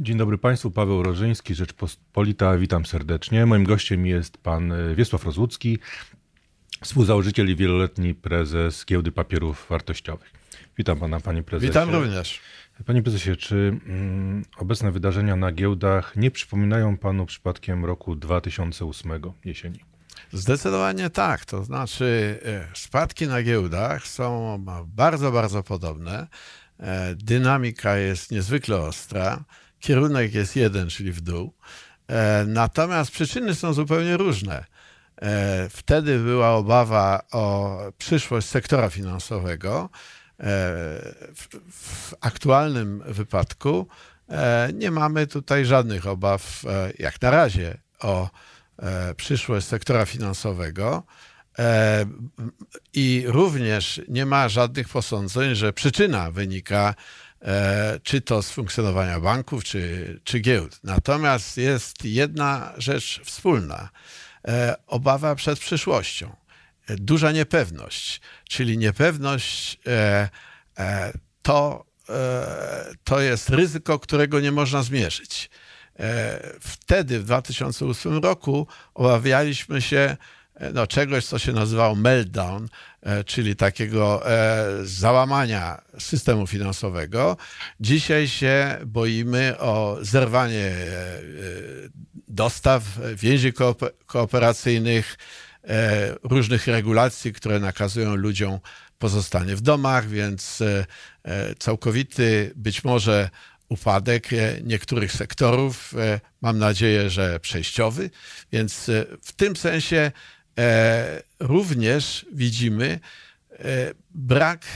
Dzień dobry Państwu, Paweł Rożyński, Rzeczpospolita, witam serdecznie. Moim gościem jest pan Wiesław Rozłucki, współzałożyciel i wieloletni prezes Giełdy Papierów Wartościowych. Witam pana, panie prezesie. Witam również. Panie prezesie, czy mm, obecne wydarzenia na giełdach nie przypominają panu przypadkiem roku 2008 jesieni? Zdecydowanie tak. To znaczy, e, spadki na giełdach są bardzo, bardzo podobne. E, dynamika jest niezwykle ostra. Kierunek jest jeden, czyli w dół. E, natomiast przyczyny są zupełnie różne. Wtedy była obawa o przyszłość sektora finansowego. W aktualnym wypadku nie mamy tutaj żadnych obaw, jak na razie, o E, przyszłość sektora finansowego. E, I również nie ma żadnych posądzeń, że przyczyna wynika e, czy to z funkcjonowania banków, czy, czy giełd. Natomiast jest jedna rzecz wspólna: obawa przed przyszłością, duża niepewność, czyli niepewność to, to jest ryzyko, którego nie można zmierzyć. E, wtedy, w 2008 roku, obawialiśmy się e, no, czegoś, co się nazywało meltdown, e, czyli takiego załamania systemu finansowego. Dzisiaj się boimy o zerwanie dostaw, więzi kooperacyjnych, różnych regulacji, które nakazują ludziom pozostanie w domach, więc całkowity być może upadek e, niektórych sektorów. E, mam nadzieję, że przejściowy, więc e, w tym sensie również widzimy brak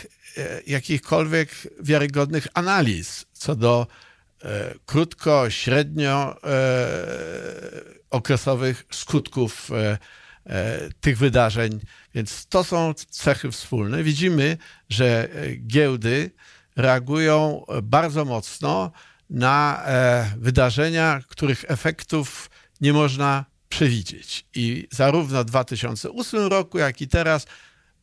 jakichkolwiek wiarygodnych analiz co do krótko, średnio okresowych skutków tych wydarzeń. Więc to są cechy wspólne. Widzimy, że giełdy reagują bardzo mocno na e, wydarzenia, których efektów nie można przewidzieć. I zarówno w 2008 roku, jak i teraz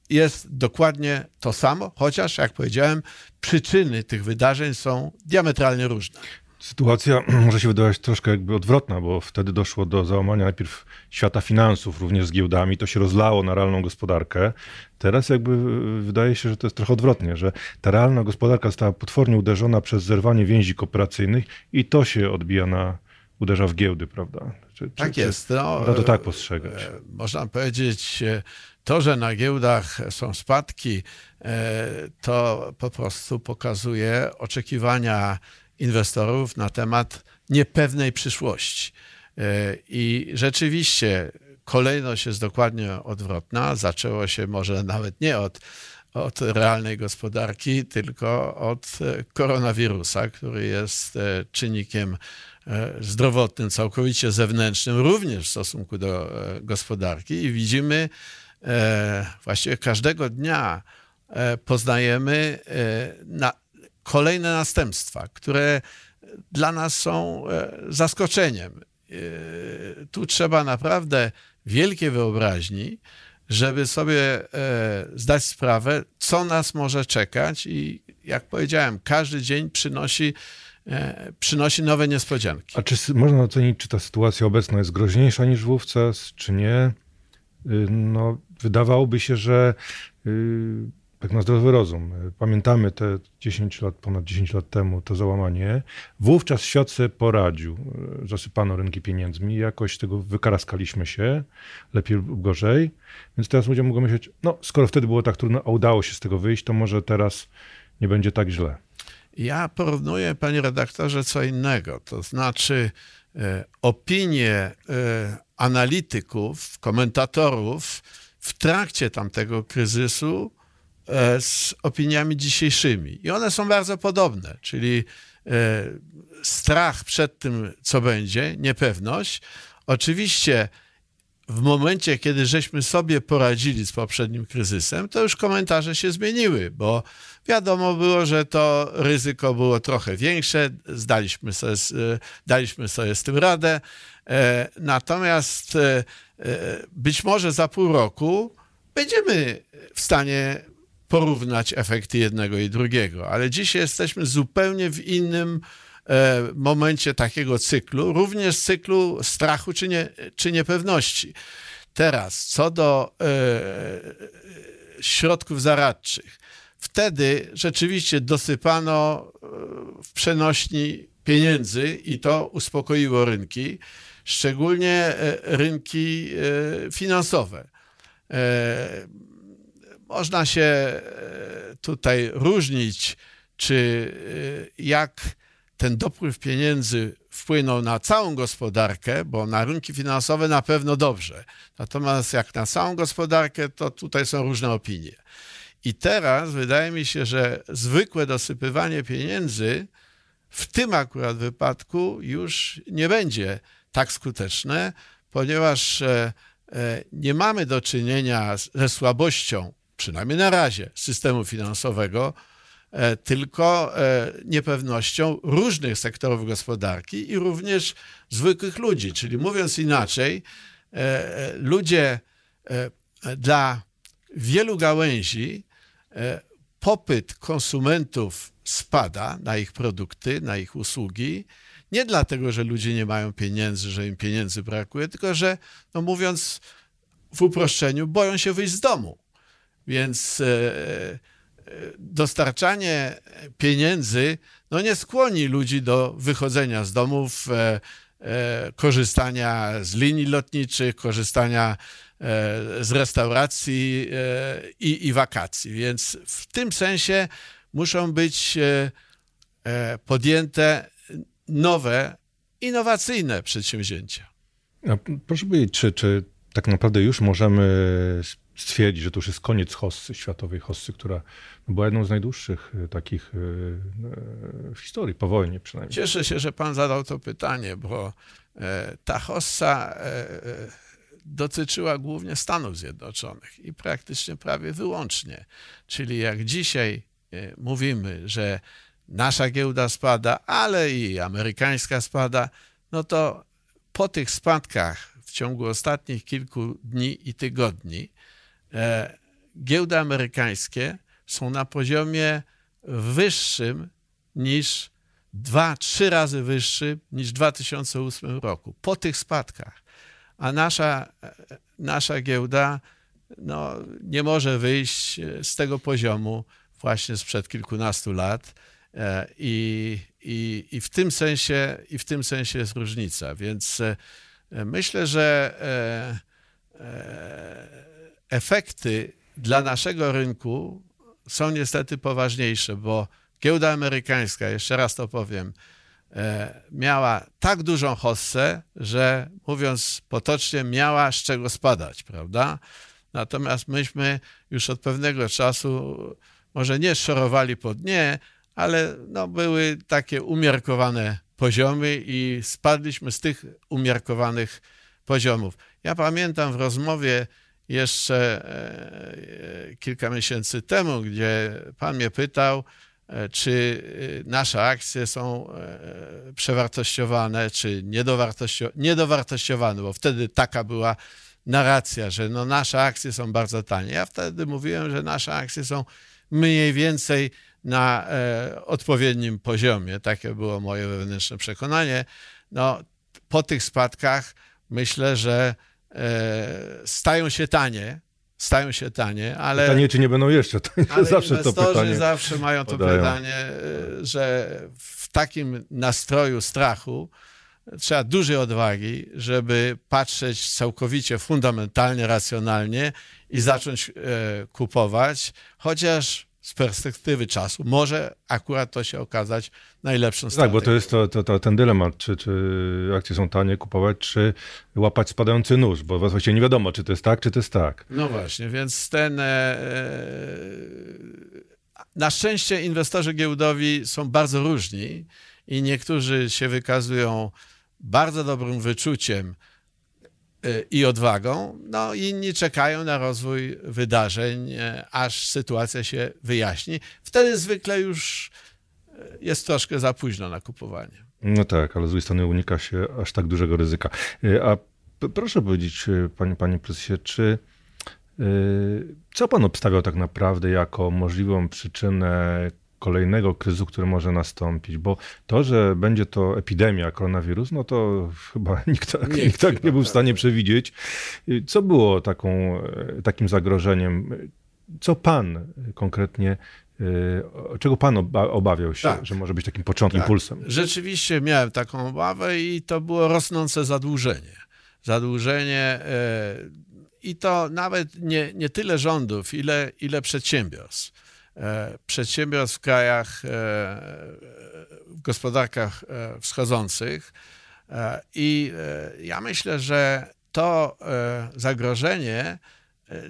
jest dokładnie to samo, chociaż, jak powiedziałem, przyczyny tych wydarzeń są diametralnie różne. Sytuacja może się wydawać troszkę jakby odwrotna, bo wtedy doszło do załamania najpierw świata finansów, również z giełdami, to się rozlało na realną gospodarkę. Teraz jakby wydaje się, że to jest trochę odwrotnie, że ta realna gospodarka została potwornie uderzona przez zerwanie więzi kooperacyjnych i to się odbija na, uderza w giełdy, prawda? Czy, tak czy, jest. No, to tak postrzegać. E, można powiedzieć, e, to, że na giełdach są spadki, e, to po prostu pokazuje oczekiwania inwestorów na temat niepewnej przyszłości. E, I rzeczywiście kolejność jest dokładnie odwrotna. Zaczęło się może nawet nie od, od realnej gospodarki, tylko od e, koronawirusa, który jest e, czynnikiem zdrowotnym, całkowicie zewnętrznym, również w stosunku do gospodarki. I widzimy właściwie każdego dnia poznajemy na, kolejne następstwa, które dla nas są e, zaskoczeniem. E, tu trzeba naprawdę wielkiej wyobraźni, żeby sobie e, zdać sprawę, co nas może czekać i jak powiedziałem, każdy dzień przynosi, przynosi nowe niespodzianki. A czy można ocenić, czy ta sytuacja obecna jest groźniejsza niż wówczas, czy nie? Y, no, wydawałoby się, że y, tak na zdrowy rozum. Pamiętamy te 10 lat, ponad 10 lat temu to załamanie. Wówczas świat sobie poradził. Zasypano rynki pieniędzmi, jakoś z tego wykaraskaliśmy się, lepiej lub gorzej. Więc teraz ludzie mogą myśleć, no skoro wtedy było tak trudno, a udało się z tego wyjść, to może teraz nie będzie tak źle. Ja porównuję, panie redaktorze, co innego. To znaczy e, opinie e, analityków, komentatorów w trakcie tamtego kryzysu E, z opiniami dzisiejszymi. I one są bardzo podobne, czyli strach przed tym, co będzie, niepewność. Oczywiście w momencie, kiedy żeśmy sobie poradzili z poprzednim kryzysem, to już komentarze się zmieniły, bo wiadomo było, że to ryzyko było trochę większe, zdaliśmy sobie, e, daliśmy sobie z tym radę. Natomiast być może za pół roku będziemy w stanie porównać efekty jednego i drugiego. Ale dzisiaj jesteśmy zupełnie w innym momencie takiego cyklu, również cyklu strachu czy, nie, czy niepewności. Teraz, co do środków zaradczych. Wtedy rzeczywiście dosypano w przenośni pieniędzy i to uspokoiło rynki, szczególnie rynki finansowe. Można się tutaj różnić, czy jak ten dopływ pieniędzy wpłynął na całą gospodarkę, bo na rynki finansowe na pewno dobrze. Natomiast jak na całą gospodarkę, to tutaj są różne opinie. I teraz wydaje mi się, że zwykłe dosypywanie pieniędzy w tym akurat wypadku już nie będzie tak skuteczne, ponieważ e, e, nie mamy do czynienia ze słabością, przynajmniej na razie, systemu finansowego, tylko e, niepewnością różnych sektorów gospodarki i również zwykłych ludzi. Czyli mówiąc inaczej, e, ludzie dla wielu gałęzi popyt konsumentów spada na ich produkty, na ich usługi. Nie dlatego, że ludzie nie mają pieniędzy, że im pieniędzy brakuje, tylko że, no mówiąc w uproszczeniu, boją się wyjść z domu. Więc dostarczanie pieniędzy no nie skłoni ludzi do wychodzenia z domów, e, e, korzystania z linii lotniczych, korzystania e, z restauracji i, i wakacji. Więc w tym sensie muszą być podjęte nowe, innowacyjne przedsięwzięcia. A proszę powiedzieć, czy, czy tak naprawdę już możemy stwierdzić, że to już jest koniec hossy, światowej hossy, która była jedną z najdłuższych e, takich e, e, w historii, po wojnie przynajmniej. Cieszę się, że pan zadał to pytanie, bo ta hossa dotyczyła głównie Stanów Zjednoczonych i praktycznie prawie wyłącznie. Czyli jak dzisiaj mówimy, że nasza giełda spada, ale i amerykańska spada, no to po tych spadkach w ciągu ostatnich kilku dni i tygodni giełdy amerykańskie są na poziomie wyższym niż dwa, trzy razy wyższy niż w 2008 roku, po tych spadkach. A nasza, e, nasza giełda no, nie może wyjść z tego poziomu właśnie sprzed kilkunastu lat. E, I, i, i, w tym sensie, I w tym sensie jest różnica. Więc myślę, że efekty dla naszego rynku są niestety poważniejsze, bo giełda amerykańska, jeszcze raz to powiem, e, miała tak dużą hossę, że mówiąc potocznie, miała z czego spadać, prawda? Natomiast myśmy już od pewnego czasu może nie szorowali po dnie, ale no, były takie umiarkowane poziomy i spadliśmy z tych umiarkowanych poziomów. Ja pamiętam w rozmowie jeszcze e, kilka miesięcy temu, gdzie pan mnie pytał, e, czy e, nasze akcje są przewartościowane, czy niedowartościowane, bo wtedy taka była narracja, że no nasze akcje są bardzo tanie. Ja wtedy mówiłem, że nasze akcje są mniej więcej na odpowiednim poziomie. Takie było moje wewnętrzne przekonanie. No, po tych spadkach myślę, że stają się tanie, stają się tanie, ale... Pytanie, czy nie będą jeszcze tanie, ale zawsze to pytanie zawsze mają to podają. pytanie, e, że w takim nastroju strachu trzeba dużej odwagi, żeby patrzeć całkowicie fundamentalnie, racjonalnie i zacząć e, kupować, chociaż z perspektywy czasu może akurat to się okazać najlepszą strategią. Tak, bo to jest to, to, to, ten dylemat, czy, czy akcje są tanie kupować, czy łapać spadający nóż, bo właściwie nie wiadomo, czy to jest tak, czy to jest tak. No właśnie, więc ten... E, e, na szczęście inwestorzy giełdowi są bardzo różni i niektórzy się wykazują bardzo dobrym wyczuciem i odwagą, no inni czekają na rozwój wydarzeń, e, aż sytuacja się wyjaśni. Wtedy zwykle już e, jest troszkę za późno na kupowanie. No tak, ale z drugiej strony unika się aż tak dużego ryzyka. E, a proszę powiedzieć, panie, panie prezesie, czy co pan obstawiał tak naprawdę jako możliwą przyczynę kolejnego kryzysu, który może nastąpić, bo to, że będzie to epidemia, koronawirus, no to chyba nikt, tak, nikt, nikt tak nie był w stanie przewidzieć. Co było taką, e, takim zagrożeniem? Co pan konkretnie e, Czego pan obawiał się, tak, że może być takim początkiem, tak. impulsem? Rzeczywiście miałem taką obawę i to było rosnące zadłużenie. Zadłużenie e, i to nawet nie, nie tyle rządów, ile, ile przedsiębiorstw. E, przedsiębiorstw w krajach, e, w gospodarkach e, wschodzących. I ja myślę, że to zagrożenie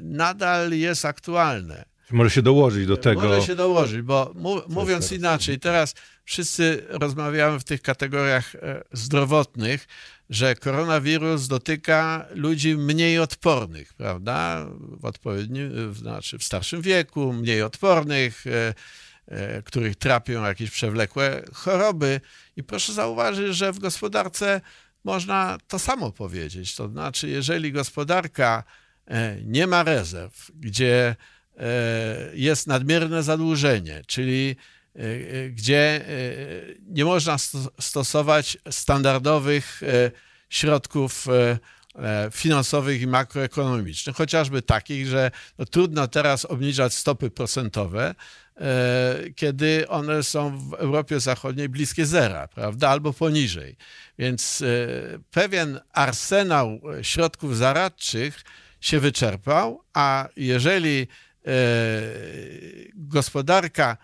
nadal jest aktualne. Może się dołożyć do tego. Może się dołożyć, bo mówiąc inaczej, teraz wszyscy rozmawiamy w tych kategoriach zdrowotnych, że koronawirus dotyka ludzi mniej odpornych, prawda? W odpowiednim, znaczy w starszym wieku, mniej odpornych, e, e, których trapią jakieś przewlekłe choroby. I proszę zauważyć, że w gospodarce można to samo powiedzieć. To znaczy, jeżeli gospodarka e, nie ma rezerw, gdzie jest nadmierne zadłużenie, czyli E, e, gdzie e, nie można stosować standardowych środków finansowych i makroekonomicznych, chociażby takich, że no, trudno teraz obniżać stopy procentowe, kiedy one są w Europie Zachodniej bliskie zera, prawda, albo poniżej. Więc pewien arsenał środków zaradczych się wyczerpał, a jeżeli gospodarka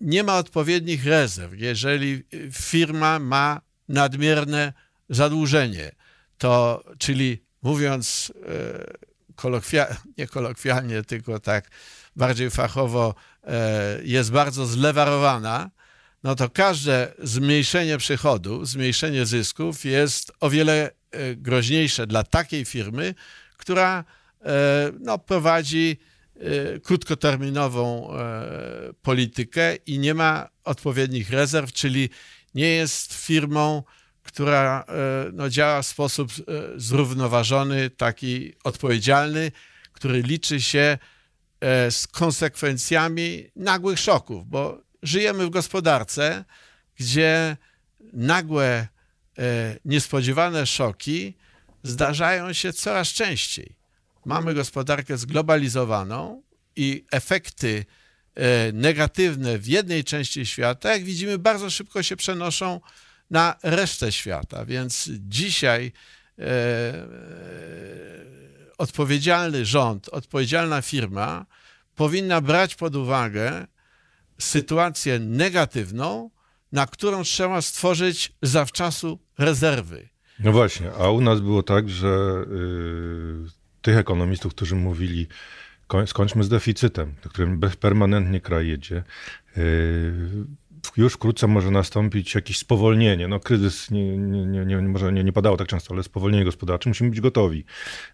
nie ma odpowiednich rezerw. Jeżeli firma ma nadmierne zadłużenie, to czyli mówiąc e, kolokwialnie, nie kolokwialnie, tylko tak bardziej fachowo, e, jest bardzo zlewarowana, no to każde zmniejszenie przychodu, zmniejszenie zysków jest o wiele e, groźniejsze dla takiej firmy, która no, prowadzi krótkoterminową e, politykę i nie ma odpowiednich rezerw, czyli nie jest firmą, która e, no, działa w sposób e, zrównoważony, taki odpowiedzialny, który liczy się z konsekwencjami nagłych szoków, bo żyjemy w gospodarce, gdzie nagłe, niespodziewane szoki zdarzają się coraz częściej mamy gospodarkę zglobalizowaną i efekty e, negatywne w jednej części świata, jak widzimy, bardzo szybko się przenoszą na resztę świata. Więc dzisiaj e, odpowiedzialny rząd, odpowiedzialna firma powinna brać pod uwagę sytuację negatywną, na którą trzeba stworzyć zawczasu rezerwy. No właśnie, a u nas było tak, że yy tych ekonomistów, którzy mówili, skończmy z deficytem, którym permanentnie kraj jedzie. Yy, już wkrótce może nastąpić jakieś spowolnienie. No, kryzys nie, nie, nie, może nie, nie padało tak często, ale spowolnienie gospodarcze. Musimy być gotowi.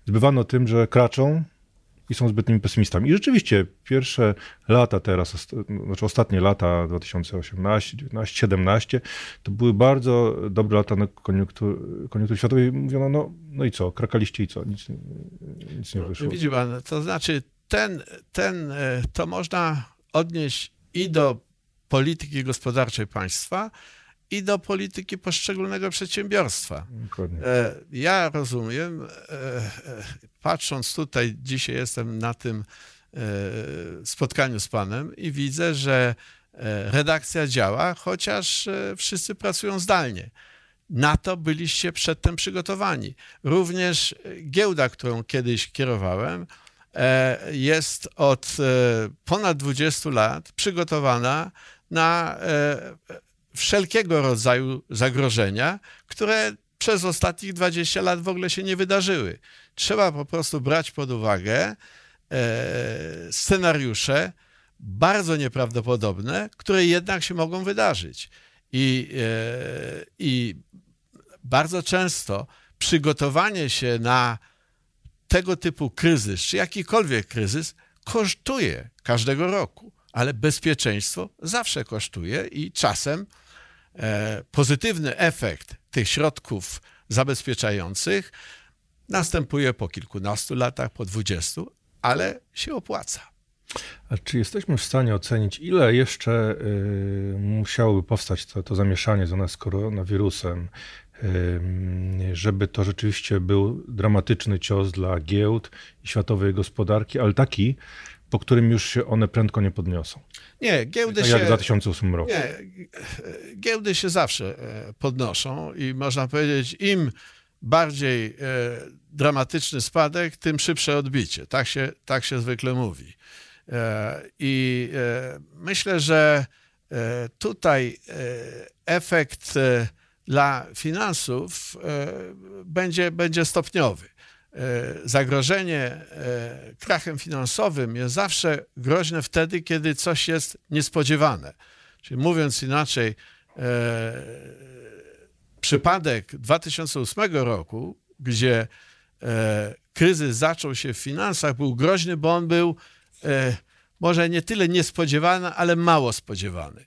Zbywano tym, że kraczą i są zbytnimi pesymistami. I rzeczywiście pierwsze lata teraz, znaczy ostatnie lata 2018, 2019, 2017, to były bardzo dobre lata na koniunktury, koniunktury światowej. Mówiono, no, no i co, krakaliście i co, nic, nic nie wyszło. Widzi pan, to znaczy ten, ten, e, to można odnieść i do polityki gospodarczej państwa, i do polityki poszczególnego przedsiębiorstwa. Dokładnie. E, ja rozumiem, e, patrząc tutaj, dzisiaj jestem na tym spotkaniu z panem i widzę, że redakcja działa, chociaż wszyscy pracują zdalnie. Na to byliście przedtem przygotowani. Również giełda, którą kiedyś kierowałem, e, jest od e, ponad 20 lat przygotowana na e, wszelkiego rodzaju zagrożenia, które przez ostatnich 20 lat w ogóle się nie wydarzyły. Trzeba po prostu brać pod uwagę scenariusze bardzo nieprawdopodobne, które jednak się mogą wydarzyć. I, i bardzo często przygotowanie się na tego typu kryzys, czy jakikolwiek kryzys, kosztuje każdego roku, ale bezpieczeństwo zawsze kosztuje i czasem e, pozytywny efekt tych środków zabezpieczających następuje po kilkunastu latach, po dwudziestu, ale się opłaca. A czy jesteśmy w stanie ocenić, ile jeszcze y, musiałoby powstać to, to zamieszanie związane z koronawirusem, y, żeby to rzeczywiście był dramatyczny cios dla giełd i światowej gospodarki, ale taki, po którym już się one prędko nie podniosą? Nie, giełdy tak się... Jak w 2008 roku. Nie, giełdy się zawsze e, podnoszą i można powiedzieć, im bardziej e, dramatyczny spadek, tym szybsze odbicie. Tak się, tak się zwykle mówi. E, I myślę, że tutaj efekt dla finansów będzie, będzie stopniowy. Zagrożenie krachem finansowym jest zawsze groźne wtedy, kiedy coś jest niespodziewane. Czyli mówiąc inaczej, przypadek 2008 roku, gdzie e, kryzys zaczął się w finansach, był groźny, bo on był e, może nie tyle niespodziewany, ale mało spodziewany.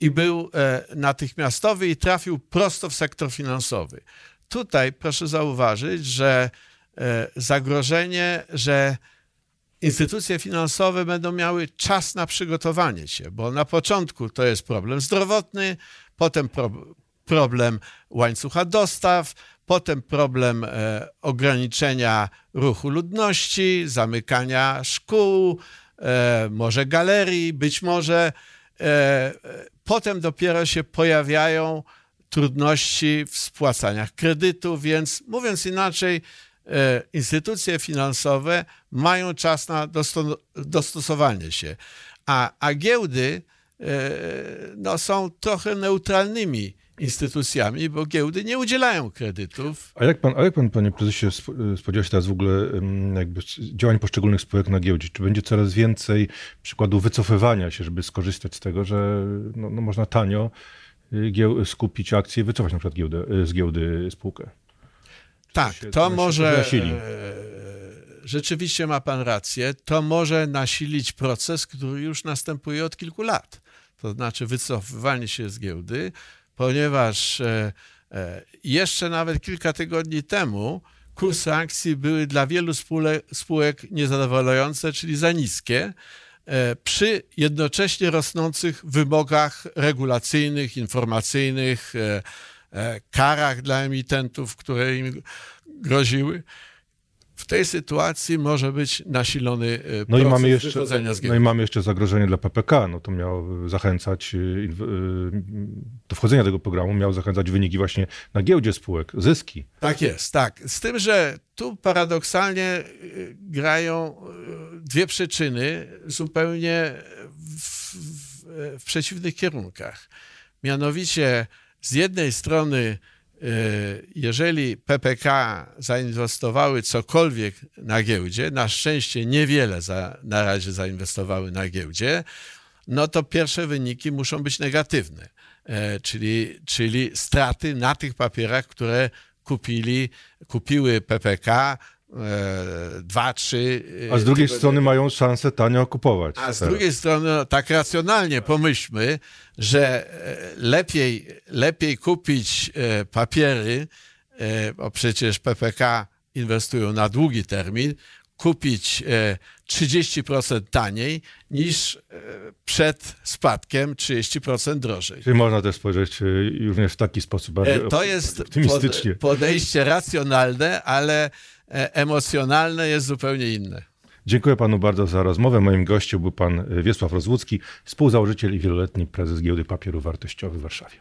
I był e, natychmiastowy i trafił prosto w sektor finansowy. Tutaj proszę zauważyć, że e, zagrożenie, że instytucje finansowe będą miały czas na przygotowanie się, bo na początku to jest problem zdrowotny, potem pro, problem łańcucha dostaw, potem problem e, ograniczenia ruchu ludności, zamykania szkół, e, może galerii, być może e, potem dopiero się pojawiają trudności w spłacaniach kredytu, więc mówiąc inaczej, instytucje finansowe mają czas na dostosowanie się, a, a giełdy no, są trochę neutralnymi instytucjami, bo giełdy nie udzielają kredytów. A jak pan, a jak pan panie prezesie, spodziewa się teraz w ogóle jakby działań poszczególnych spółek na giełdzie? Czy będzie coraz więcej przykładów wycofywania się, żeby skorzystać z tego, że no, no można tanio skupić akcje wycofać na przykład giełdę, z giełdy spółkę? Tak, to może... Rzeczywiście ma pan rację. To może nasilić proces, który już następuje od kilku lat. To znaczy wycofywanie się z giełdy, ponieważ e, e, jeszcze nawet kilka tygodni temu kursy akcji były dla wielu spółek, niezadowalające, czyli za niskie, e, przy jednocześnie rosnących wymogach regulacyjnych, informacyjnych, karach dla emitentów, które im groziły w tej sytuacji może być nasilony e, no i mamy jeszcze, No i mamy jeszcze zagrożenie dla PPK. No to miał zachęcać e, e, do wchodzenia tego programu, miał zachęcać wyniki właśnie na giełdzie spółek, zyski. Tak jest, tak. Z tym, że tu paradoksalnie grają dwie przyczyny zupełnie w, w, w przeciwnych kierunkach. Mianowicie z jednej strony Y, jeżeli PPK zainwestowały cokolwiek na giełdzie, na szczęście niewiele za, na razie zainwestowały na giełdzie, no to pierwsze wyniki muszą być negatywne, e, czyli, czyli straty na tych papierach, które kupili, kupiły PPK, E, dwa, trzy. A z drugiej strony mają szansę tanio kupować. A z teraz. drugiej strony, no, tak racjonalnie pomyślmy, że e, lepiej, lepiej kupić e, papiery, bo przecież PPK inwestują na długi termin, kupić 30% taniej niż przed spadkiem 30% drożej. Czyli można też spojrzeć również w taki sposób bardziej To jest podejście racjonalne, ale E, emocjonalne jest zupełnie inne. Dziękuję panu bardzo za rozmowę. Moim gościem był pan Wiesław Rozłucki, współzałożyciel i wieloletni prezes Giełdy Papierów Wartościowych w Warszawie.